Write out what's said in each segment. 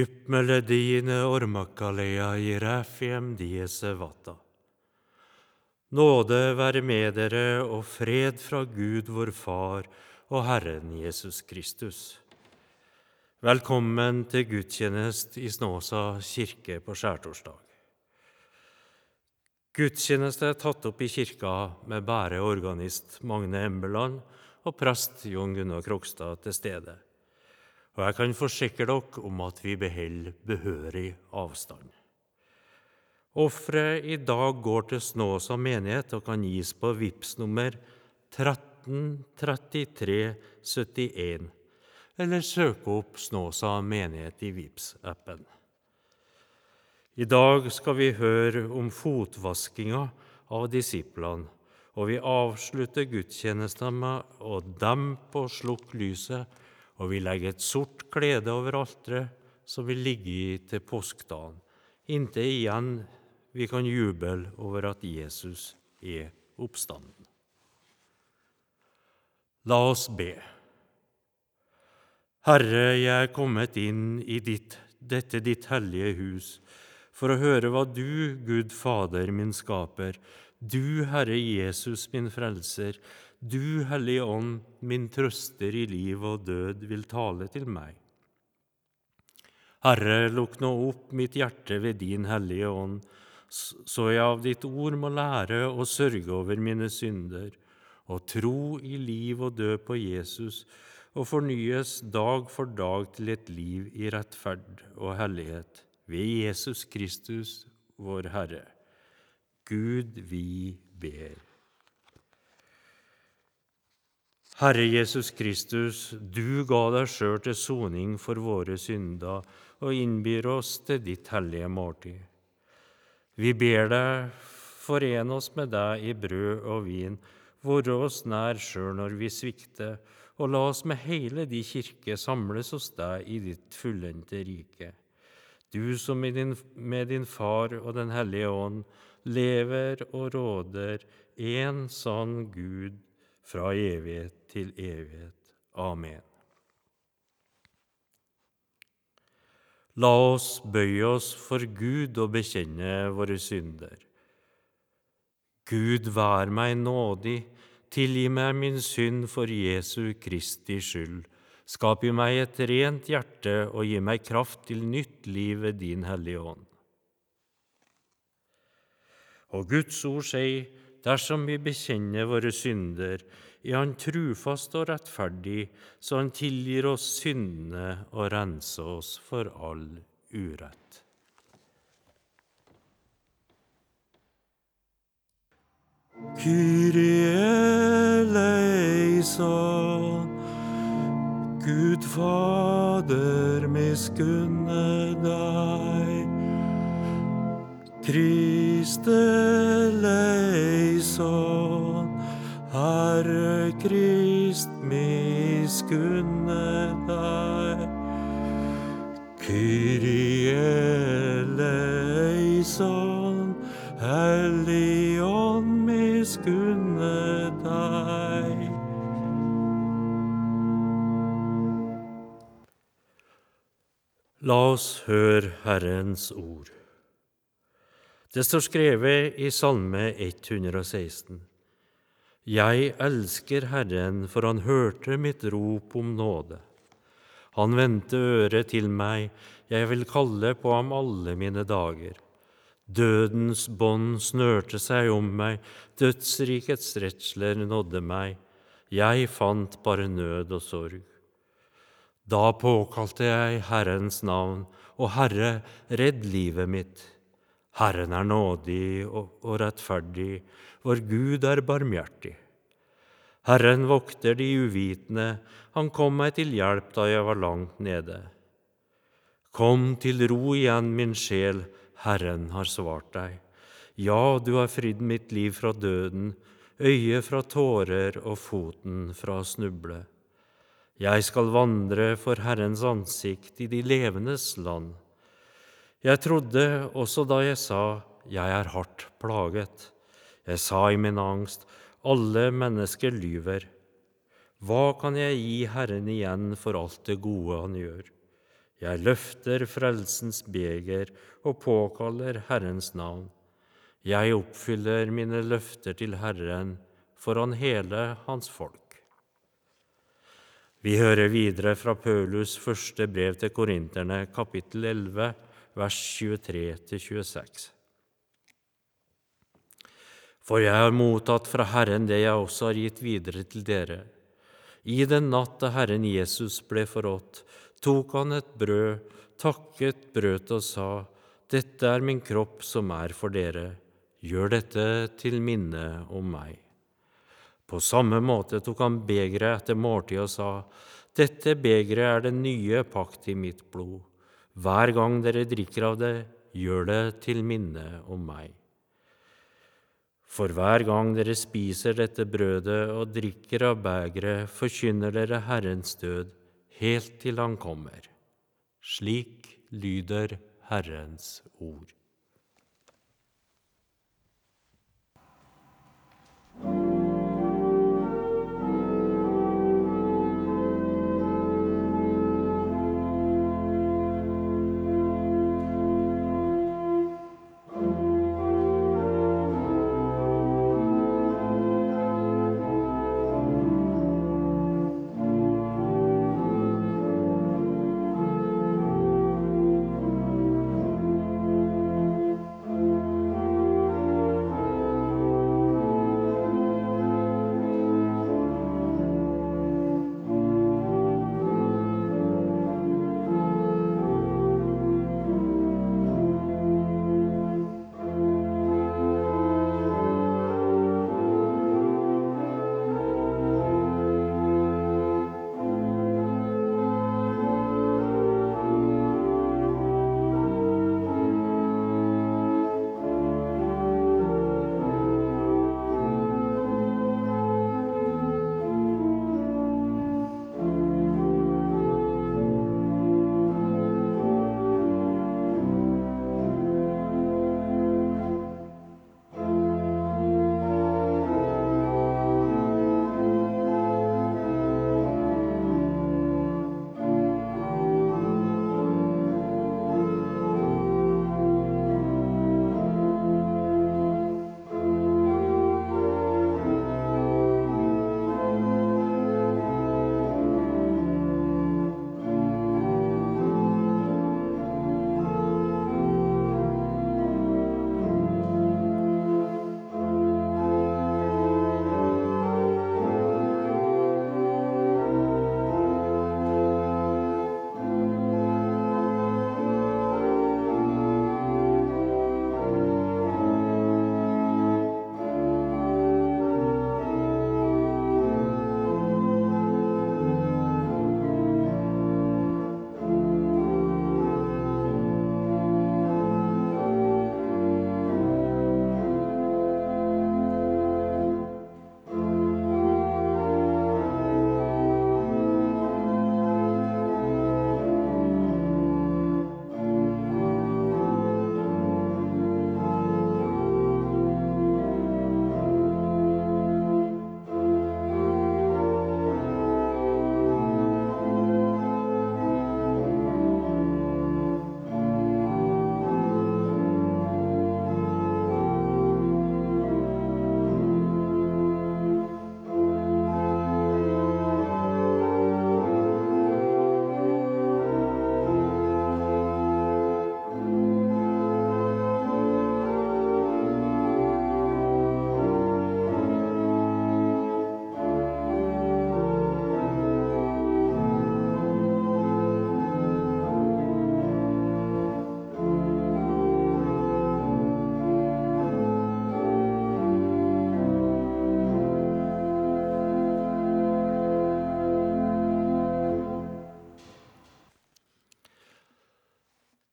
Jupp dine ormakalea i räfiem diese vata. Nåde være med dere og fred fra Gud vår Far og Herren Jesus Kristus. Velkommen til gudstjenest i Snåsa kirke på skjærtorsdag. Gudstjeneste er tatt opp i kirka med bæreorganist Magne Embeland og prest Jon Gunnar Krokstad til stede. Og jeg kan forsikre dere om at vi beholder behørig avstand. Offeret i dag går til Snåsa menighet og kan gis på VIPS nummer 133371, eller søke opp Snåsa menighet i VIPS-appen. I dag skal vi høre om fotvaskinga av disiplene, og vi avslutter gudstjenesten med å dempe og slukke lyset, og vi legger et sort klede over alteret som vil ligge i til påskedagen, inntil igjen vi kan juble over at Jesus er oppstanden. La oss be. Herre, jeg er kommet inn i ditt, dette ditt hellige hus for å høre hva du, Gud Fader, min skaper, du, Herre Jesus, min frelser, du, Hellige Ånd, min trøster i liv og død, vil tale til meg. Herre, lukk nå opp mitt hjerte ved din Hellige Ånd, så jeg av ditt ord må lære å sørge over mine synder, og tro i liv og død på Jesus, og fornyes dag for dag til et liv i rettferd og hellighet, ved Jesus Kristus, vår Herre. Gud, vi ber. Herre Jesus Kristus, du ga deg sjøl til soning for våre synder og innbyr oss til ditt hellige måltid. Vi ber deg, foren oss med deg i brød og vin, være oss nær sjøl når vi svikter, og la oss med hele di kirke samles hos deg i ditt fullendte rike. Du som med din, Far og Den hellige ånd lever og råder, en sann Gud, fra evighet til evighet. Amen. La oss bøye oss for Gud og bekjenne våre synder. Gud, vær meg nådig, tilgi meg min synd for Jesu Kristi skyld. Skap i meg et rent hjerte og gi meg kraft til nytt liv ved din Hellige Ånd. Og Guds ord sier, dersom vi bekjenner våre synder, er Han trufast og rettferdig, så Han tilgir oss syndene og renser oss for all urett. Kyrie eleison, Gud Fader, miskunne deg. Kriste leison, Herre Krist, miskunne deg. Kyrie eleison, Hellig Ånd, miskunne deg. La oss høre Herrens ord. Det står skrevet i Salme 116. Jeg elsker Herren, for han hørte mitt rop om nåde. Han vendte øret til meg, jeg vil kalle på ham alle mine dager. Dødens bånd snørte seg om meg, dødsrikets redsler nådde meg. Jeg fant bare nød og sorg. Da påkalte jeg Herrens navn, og Herre, redd livet mitt. Herren er nådig og rettferdig, vår Gud er barmhjertig. Herren vokter de uvitende, han kom meg til hjelp da jeg var langt nede. Kom til ro igjen, min sjel, Herren har svart deg. Ja, du har fridd mitt liv fra døden, øyet fra tårer og foten fra å snuble. Jeg skal vandre for Herrens ansikt i de levendes land. Jeg trodde også da jeg sa, jeg er hardt plaget. Jeg sa i min angst, alle mennesker lyver. Hva kan jeg gi Herren igjen for alt det gode han gjør? Jeg løfter frelsens beger og påkaller Herrens navn. Jeg oppfyller mine løfter til Herren foran hele hans folk. Vi hører videre fra Paulus første brev til korinterne, kapittel 11, vers 23-26. For jeg har mottatt fra Herren det jeg også har gitt videre til dere. I den natt da Herren Jesus ble forrådt, tok han et brød, takket brødet og sa, Dette er min kropp som er for dere. Gjør dette til minne om meg. På samme måte tok han begeret etter måltidet og sa, Dette begeret er den nye pakt i mitt blod. Hver gang dere drikker av det, gjør det til minne om meg. For hver gang dere spiser dette brødet og drikker av begeret, forkynner dere Herrens død helt til Han kommer. Slik lyder Herrens ord.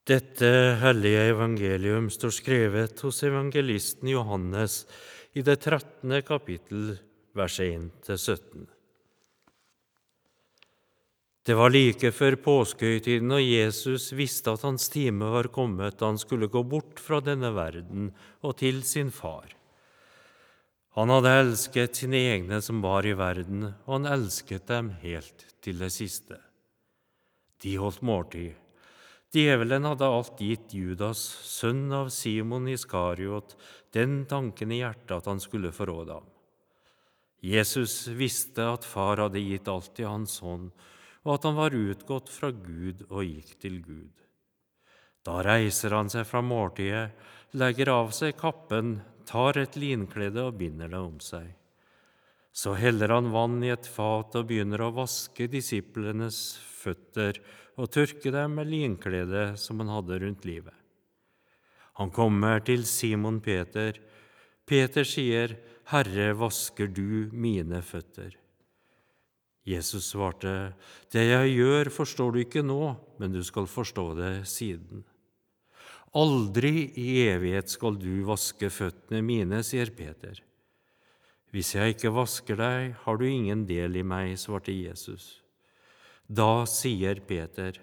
Dette hellige evangelium står skrevet hos evangelisten Johannes i det 13. kapittel, vers 1-17. Det var like før påskehøytiden, og Jesus visste at hans time var kommet da han skulle gå bort fra denne verden og til sin far. Han hadde elsket sine egne som var i verden, og han elsket dem helt til det siste. De holdt måltid. Djevelen hadde alt gitt Judas, sønn av Simon Iskariot, den tanken i hjertet at han skulle forråde ham. Jesus visste at far hadde gitt alt i hans hånd, og at han var utgått fra Gud og gikk til Gud. Da reiser han seg fra måltidet, legger av seg kappen, tar et linklede og binder det om seg. Så heller han vann i et fat og begynner å vaske disiplenes føtter og tørke dem med linkledet som han hadde rundt livet. Han kommer til Simon Peter. Peter sier, Herre, vasker du mine føtter? Jesus svarte, Det jeg gjør, forstår du ikke nå, men du skal forstå det siden. Aldri i evighet skal du vaske føttene mine, sier Peter. Hvis jeg ikke vasker deg, har du ingen del i meg, svarte Jesus. Da sier Peter,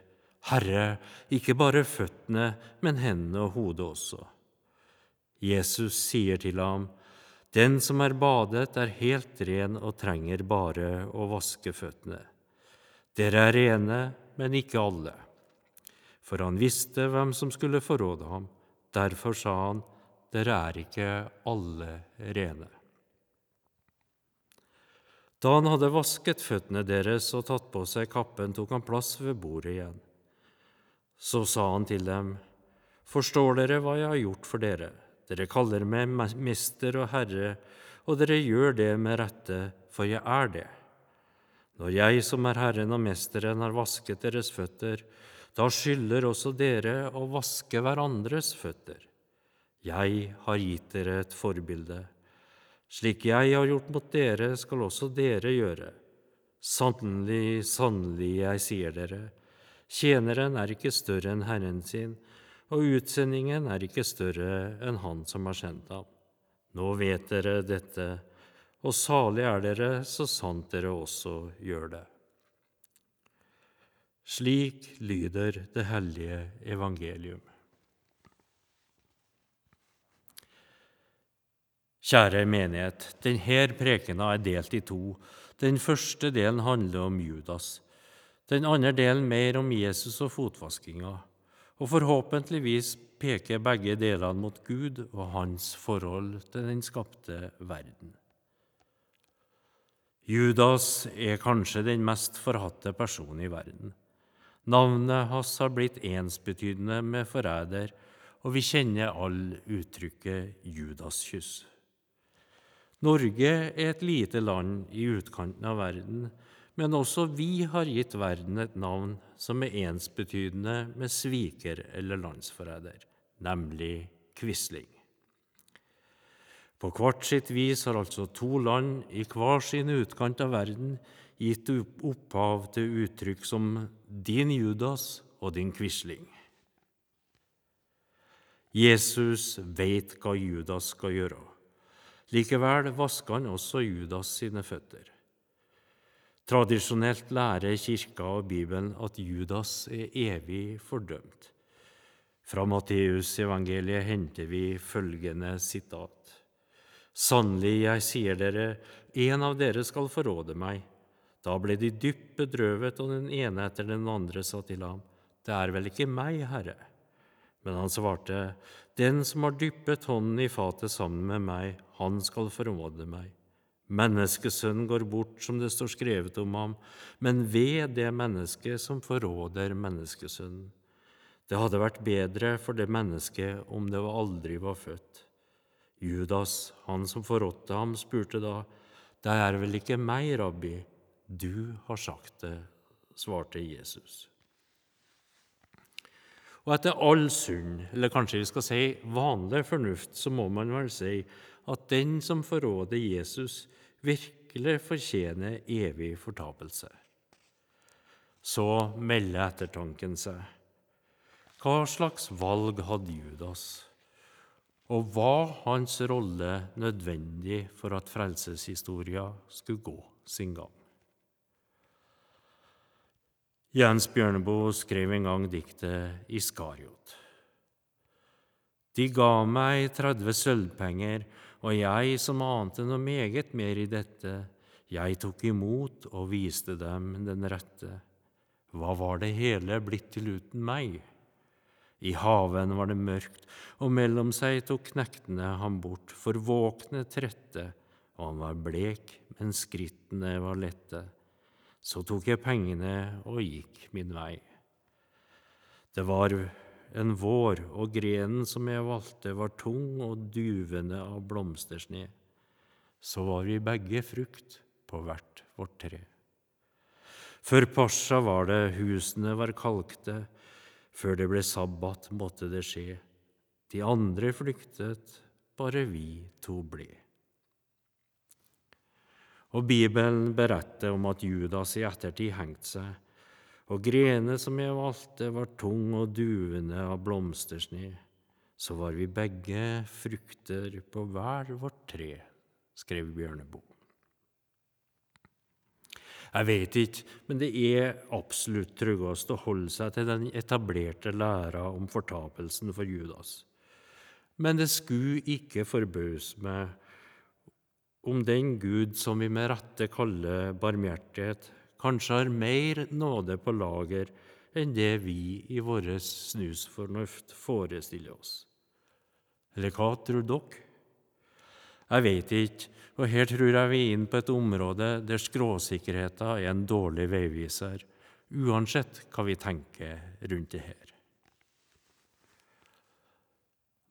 Herre, ikke bare føttene, men hendene og hodet også. Jesus sier til ham, Den som er badet, er helt ren og trenger bare å vaske føttene. Dere er rene, men ikke alle. For han visste hvem som skulle forråde ham. Derfor sa han, Dere er ikke alle rene. Da han hadde vasket føttene deres og tatt på seg kappen, tok han plass ved bordet igjen. Så sa han til dem, Forstår dere hva jeg har gjort for dere? Dere kaller meg mester og herre, og dere gjør det med rette, for jeg er det. Når jeg som er Herren og Mesteren har vasket deres føtter, da skylder også dere å vaske hverandres føtter. Jeg har gitt dere et forbilde. Slik jeg har gjort mot dere, skal også dere gjøre. Sannelig, sannelig, jeg sier dere, tjeneren er ikke større enn Herren sin, og utsendingen er ikke større enn Han som har sendt ham. Nå vet dere dette, og salig er dere så sant dere også gjør det. Slik lyder det hellige evangelium. Kjære menighet, denne prekena er delt i to. Den første delen handler om Judas. Den andre delen mer om Jesus og fotvaskinga. Og forhåpentligvis peker begge delene mot Gud og hans forhold til den skapte verden. Judas er kanskje den mest forhatte personen i verden. Navnet hans har blitt ensbetydende med forræder, og vi kjenner alle uttrykket Judaskyss. Norge er et lite land i utkanten av verden, men også vi har gitt verden et navn som er ensbetydende med sviker eller landsforræder, nemlig Quisling. På hvert sitt vis har altså to land i hver sin utkant av verden gitt opphav til uttrykk som 'din Judas' og 'din Quisling'. Jesus veit hva Judas skal gjøre. Likevel vasker han også Judas sine føtter. Tradisjonelt lærer Kirka og Bibelen at Judas er evig fordømt. Fra Matteusevangeliet henter vi følgende sitat. Sannelig, jeg sier dere, en av dere skal forråde meg. Da ble de dypt bedrøvet, og den ene etter den andre sa til ham, Det er vel ikke meg, Herre? Men han svarte, Den som har dyppet hånden i fatet sammen med meg, han skal forråde meg. Menneskesønnen går bort, som det står skrevet om ham, men ved det mennesket som forråder menneskesønnen. Det hadde vært bedre for det mennesket om det aldri var født. Judas, han som forrådte ham, spurte da, Det er vel ikke meg, rabbi? Du har sagt det, svarte Jesus. Og etter all sunn, eller kanskje vi skal si vanlig fornuft, så må man vel si at den som forråder Jesus, virkelig fortjener evig fortapelse. Så melder ettertanken seg. Hva slags valg hadde Judas? Og var hans rolle nødvendig for at frelseshistoria skulle gå sin gang? Jens Bjørneboe skrev en gang diktet Iskariot. De ga meg 30 sølvpenger, og jeg som ante noe meget mer i dette, jeg tok imot og viste dem den rette. Hva var det hele blitt til uten meg? I haven var det mørkt, og mellom seg tok knektene ham bort, for våkne trette, og han var blek, men skrittene var lette. Så tok jeg pengene og gikk min vei. Det var en vår, og grenen som jeg valgte, var tung og duvende av blomstersne. Så var vi begge frukt på hvert vårt tre. Før Pasja var det husene var kalkte, før det ble sabbat, måtte det skje. De andre flyktet, bare vi to ble. Og Bibelen beretter om at Judas i ettertid hengte seg, og grenene som jeg valgte, var tung og duvende av blomstersne. Så var vi begge frukter på hver vårt tre, skrev Bjørneboe. Jeg vet ikke, men det er absolutt tryggest å holde seg til den etablerte læra om fortapelsen for Judas. Men det skulle ikke forbause meg om den Gud som vi med rette kaller barmhjertighet, kanskje har mer nåde på lager enn det vi i vår snusfornuft forestiller oss. Eller hva tror dere? Jeg vet ikke, og her tror jeg vi er inne på et område der skråsikkerheten er en dårlig veiviser, uansett hva vi tenker rundt det her.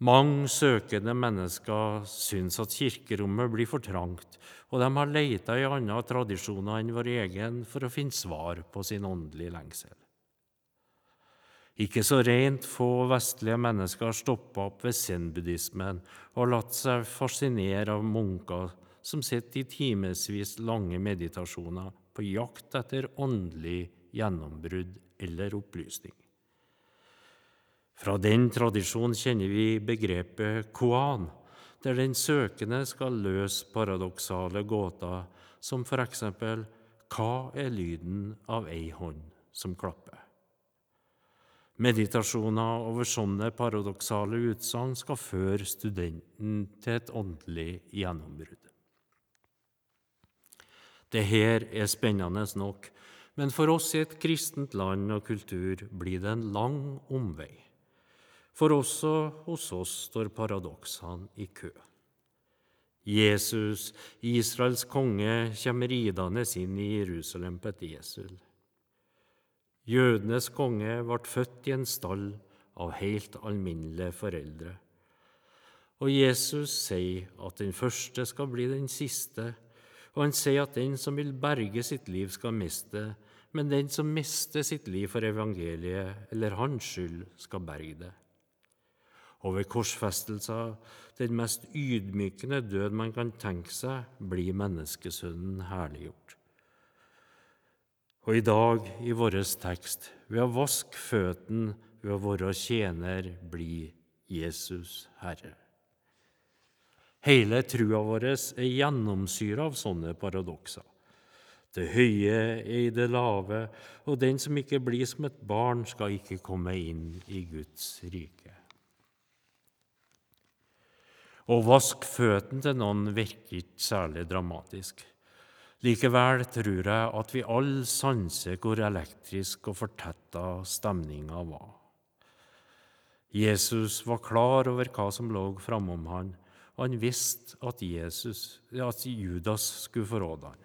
Mange søkende mennesker syns at kirkerommet blir for trangt, og de har leita i andre tradisjoner enn vår egen for å finne svar på sin åndelige lengsel. Ikke så rent få vestlige mennesker har stoppa opp ved zen-buddhismen og latt seg fascinere av munker som sitter i timevis lange meditasjoner på jakt etter åndelig gjennombrudd eller opplysning. Fra den tradisjonen kjenner vi begrepet koan, der den søkende skal løse paradoksale gåter, som for eksempel hva er lyden av ei hånd som klapper? Meditasjoner over sånne paradoksale utsagn skal føre studenten til et åndelig gjennombrudd. Det her er spennende nok, men for oss i et kristent land og kultur blir det en lang omvei. For også hos oss står paradoksene i kø. Jesus, Israels konge, kommer ridende inn i Jerusalem på et esel. Jødenes konge ble født i en stall av helt alminnelige foreldre. Og Jesus sier at den første skal bli den siste, og han sier at den som vil berge sitt liv, skal miste men den som mister sitt liv for evangeliet eller hans skyld, skal berge det. Og ved korsfestelser, den mest ydmykende død man kan tenke seg, blir menneskesønnen herliggjort. Og i dag, i vår tekst, ved å vaske føttene ved å være tjener, blir Jesus Herre. Hele trua vår er gjennomsyra av sånne paradokser. Det høye er i det lave, og den som ikke blir som et barn, skal ikke komme inn i Guds rike. Å vaske føttene til noen virker ikke særlig dramatisk. Likevel tror jeg at vi alle sanser hvor elektrisk og fortetta stemninga var. Jesus var klar over hva som lå framom han, og han visste at, Jesus, at Judas skulle forråde han.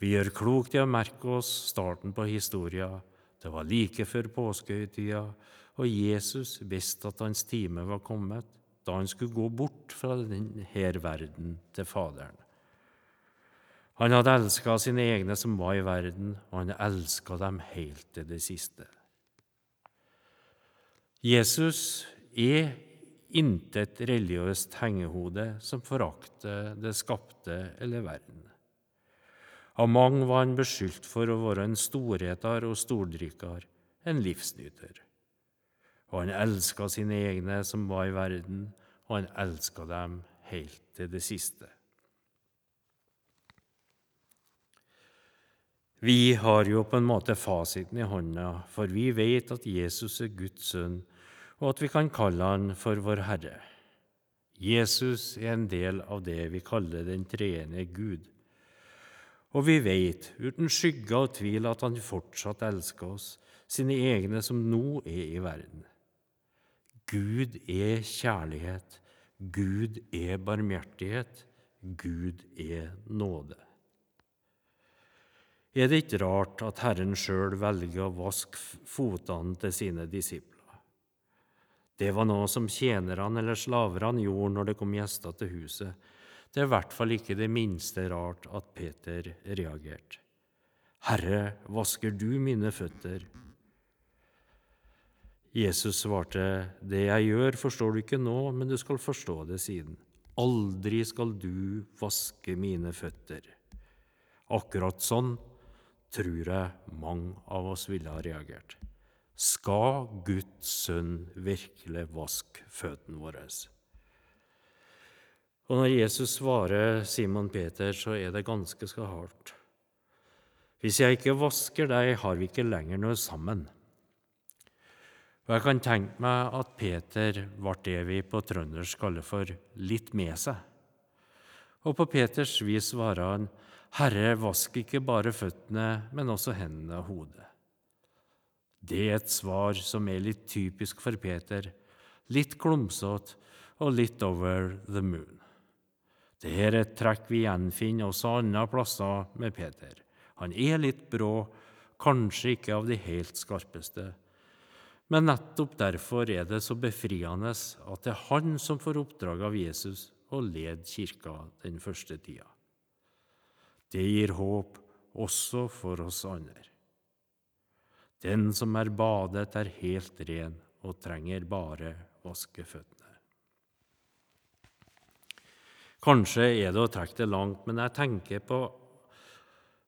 Vi gjør klokt i å merke oss starten på historien. Det var like før påskehøytida, og Jesus visste at hans time var kommet, da han skulle gå bort fra denne verden til Faderen. Han hadde elska sine egne som var i verden, og han elska dem helt til det siste. Jesus er intet religiøst hengehode som forakter det skapte eller verden. Av mange var han beskyldt for å være en storheter og stordrikker, en livsnyter. Og han elska sine egne som var i verden, og han elska dem helt til det siste. Vi har jo på en måte fasiten i hånda, for vi vet at Jesus er Guds sønn, og at vi kan kalle han for vår Herre. Jesus er en del av det vi kaller den treende Gud. Og vi vet uten skygge av tvil at han fortsatt elsker oss, sine egne som nå er i verden. Gud er kjærlighet. Gud er barmhjertighet. Gud er nåde. Er det ikke rart at Herren sjøl velger å vaske fotene til sine disipler? Det var noe som tjenerne eller slaverne gjorde når det kom gjester til huset. Det er i hvert fall ikke det minste rart at Peter reagerte. Herre, vasker du mine føtter? Jesus svarte, Det jeg gjør, forstår du ikke nå, men du skal forstå det siden. Aldri skal du vaske mine føtter. Akkurat sånn tror jeg mange av oss ville ha reagert. Skal Guds sønn virkelig vaske føttene våre? Og når Jesus svarer Simon Peter, så er det ganske så hardt. Hvis jeg ikke vasker deg, har vi ikke lenger noe sammen. Og Jeg kan tenke meg at Peter ble det vi på trøndersk kaller for litt med seg. Og på Peters vis svarer han, Herre, vask ikke bare føttene, men også hendene og hodet. Det er et svar som er litt typisk for Peter, litt klumsete og litt over the moon. Det er et trekk vi gjenfinner også andre plasser med Peter. Han er litt brå, kanskje ikke av de helt skarpeste, men nettopp derfor er det så befriende at det er han som får oppdrag av Jesus å lede kirka den første tida. Det gir håp også for oss andre. Den som er badet, er helt ren og trenger bare vaske føttene. Kanskje er det å trekke det langt, men jeg tenker på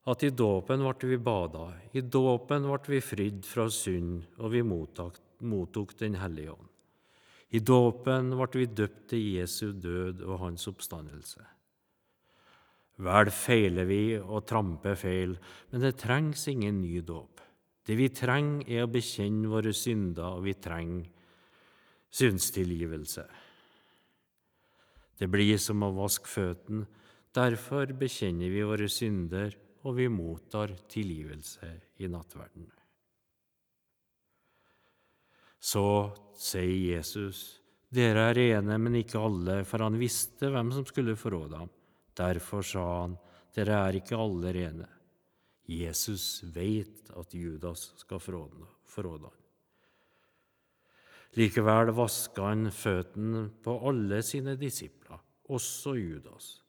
at i dåpen ble vi bada, i dåpen ble vi fridd fra synd, og vi mottok, mottok Den hellige ånd. I dåpen ble vi døpt til Jesu død og hans oppstandelse. Vel feiler vi og tramper feil, men det trengs ingen ny dåp. Det vi trenger, er å bekjenne våre synder, og vi trenger synstilgivelse. Det blir som å vaske føttene. Derfor bekjenner vi våre synder og vi mottar tilgivelse i nattverden. Så sier Jesus, dere er rene, men ikke alle, for han visste hvem som skulle forråde ham. Derfor sa han, dere er ikke alle rene. Jesus vet at Judas skal forråde ham. Likevel vaska han føttene på alle sine disipler, også Judas.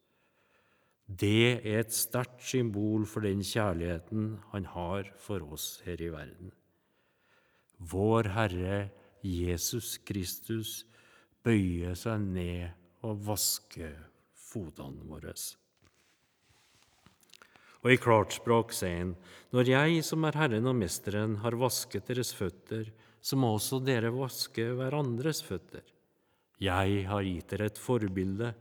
Det er et sterkt symbol for den kjærligheten han har for oss her i verden. Vår Herre Jesus Kristus bøyer seg ned og vasker fotene våre. Og i klartspråk sier han, når jeg som er Herren og Mesteren, har vasket deres føtter, så må også dere vaske hverandres føtter. Jeg har gitt dere et forbilde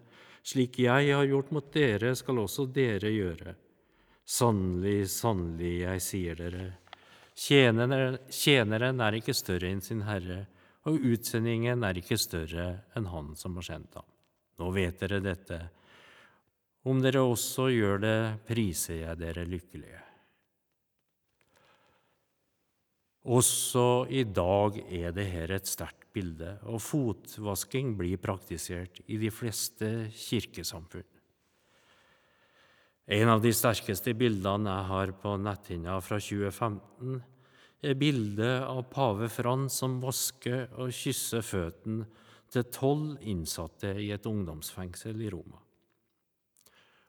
slik jeg har gjort mot dere, skal også dere gjøre. Sannelig, sannelig, jeg sier dere, tjeneren er ikke større enn sin herre, og utsendingen er ikke større enn han som har sendt ham. Nå vet dere dette. Om dere også gjør det, priser jeg dere lykkelige. Også i dag er det her et sterkt bilde, og fotvasking blir praktisert i de fleste kirkesamfunn. En av de sterkeste bildene jeg har på netthinna fra 2015, er bildet av pave Frans som vasker og kysser føttene til tolv innsatte i et ungdomsfengsel i Roma.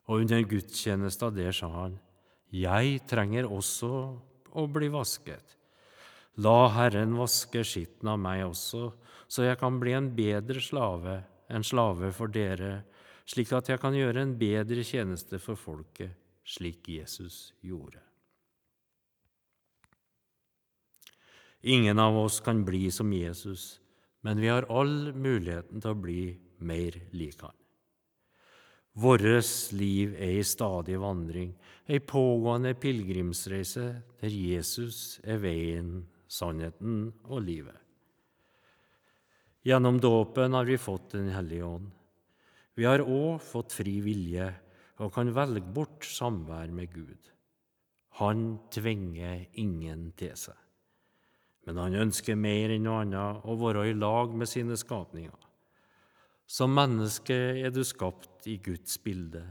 Og under gudstjenesta der sa han, Jeg trenger også å bli vasket. La Herren vaske skitten av meg også, så jeg kan bli en bedre slave, en slave for dere, slik at jeg kan gjøre en bedre tjeneste for folket, slik Jesus gjorde. Ingen av oss kan bli som Jesus, men vi har all muligheten til å bli mer lik han. Vårt liv er i stadig vandring, ei pågående pilegrimsreise der Jesus er veien sannheten og livet. Gjennom dåpen har vi fått Den hellige ånd. Vi har òg fått fri vilje og kan velge bort samvær med Gud. Han tvinger ingen til seg. men han ønsker mer enn noe annet å være i lag med sine skapninger. Som menneske er du skapt i Guds bilde.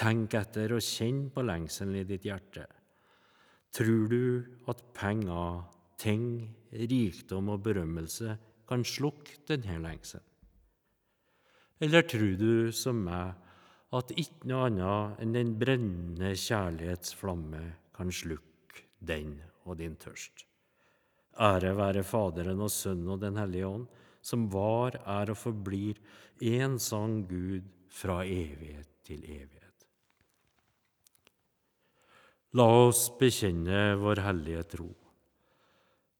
Tenk etter og kjenn på lengselen i ditt hjerte. Tror du at penger, ting, rikdom og berømmelse kan slukke denne lengselen? Eller tror du, som meg, at ikke noe annet enn den brennende kjærlighetsflamme kan slukke den og din tørst? Ære være Faderen og Sønnen og Den hellige ånd, som var, er og forblir en sann Gud fra evighet til evighet. La oss bekjenne vår hellige tro.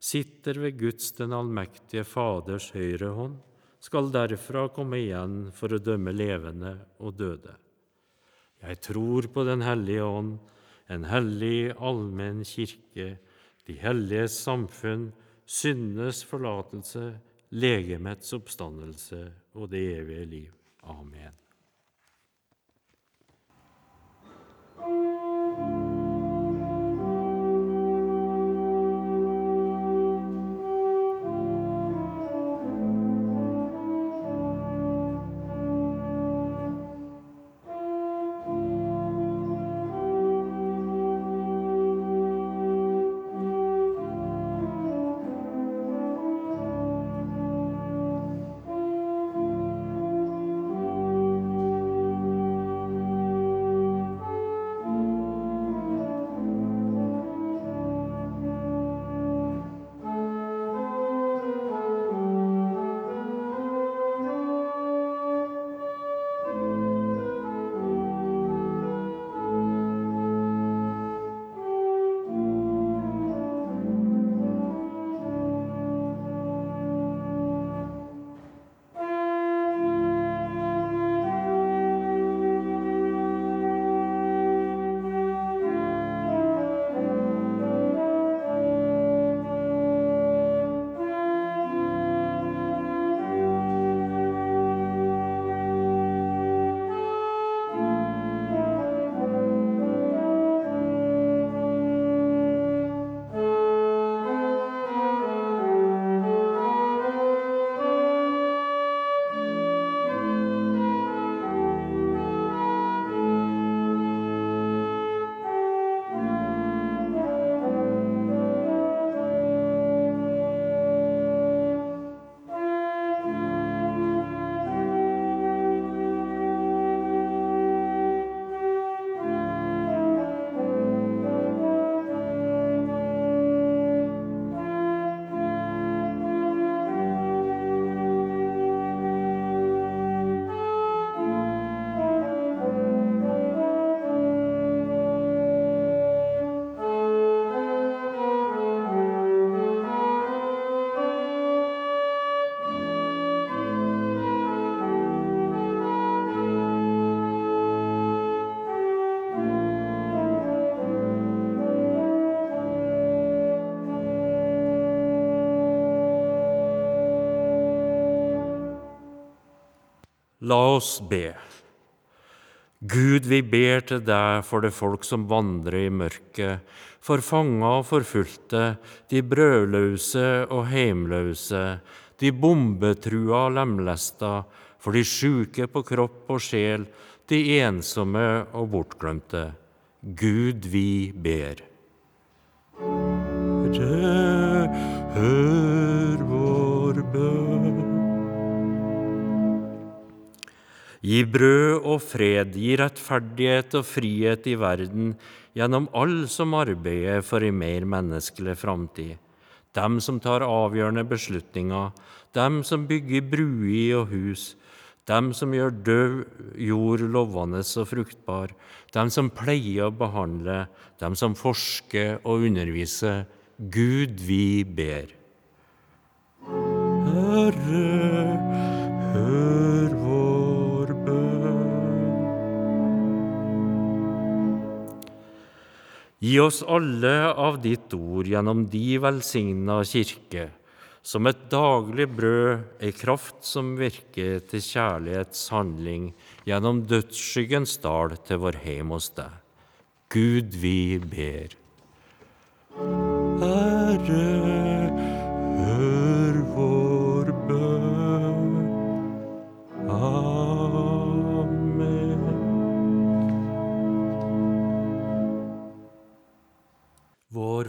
sitter ved Guds den allmektige Faders høyre hånd, skal derfra komme igjen for å dømme levende og døde. Jeg tror på Den hellige ånd, en hellig allmenn kirke, de helliges samfunn, syndenes forlatelse, legemets oppstandelse og det evige liv. Amen. La oss be. Gud, vi ber til deg for det folk som vandrer i mørket, for fanga og forfulgte, de brødløse og heimløse, de bombetrua og lemlesta, for de sjuke på kropp og sjel, de ensomme og bortglemte. Gud, vi ber. Herre, hør vår bønn. Gi brød og fred, gi rettferdighet og frihet i verden gjennom alle som arbeider for en mer menneskelig framtid. Dem som tar avgjørende beslutninger, dem som bygger bruer og hus, dem som gjør død jord lovende og fruktbar, dem som pleier å behandle, dem som forsker og underviser. Gud, vi ber. Herre, Gi oss alle av ditt ord gjennom de velsigna kirke, som et daglig brød, ei kraft som virker til kjærlighetshandling gjennom dødsskyggens dal til vår heim hos deg. Gud, vi ber. Herre,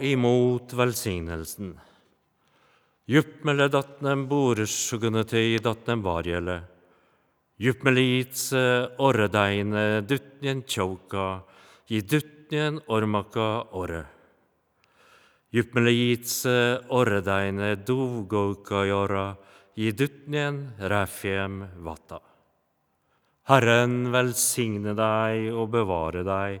Imot velsignelsen. Juppmele datnem boressugunete datnem varjele. Juppmelitse orredeine dutnjen tjauka, i dutnjen ormaka orre. Juppmelitse orredeine duvgauka jora, i dutnjen ræfjem vatta. Herren velsigne deg og bevare deg.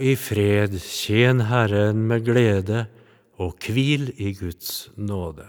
I fred, tjen Herren med glede, og hvil i Guds nåde.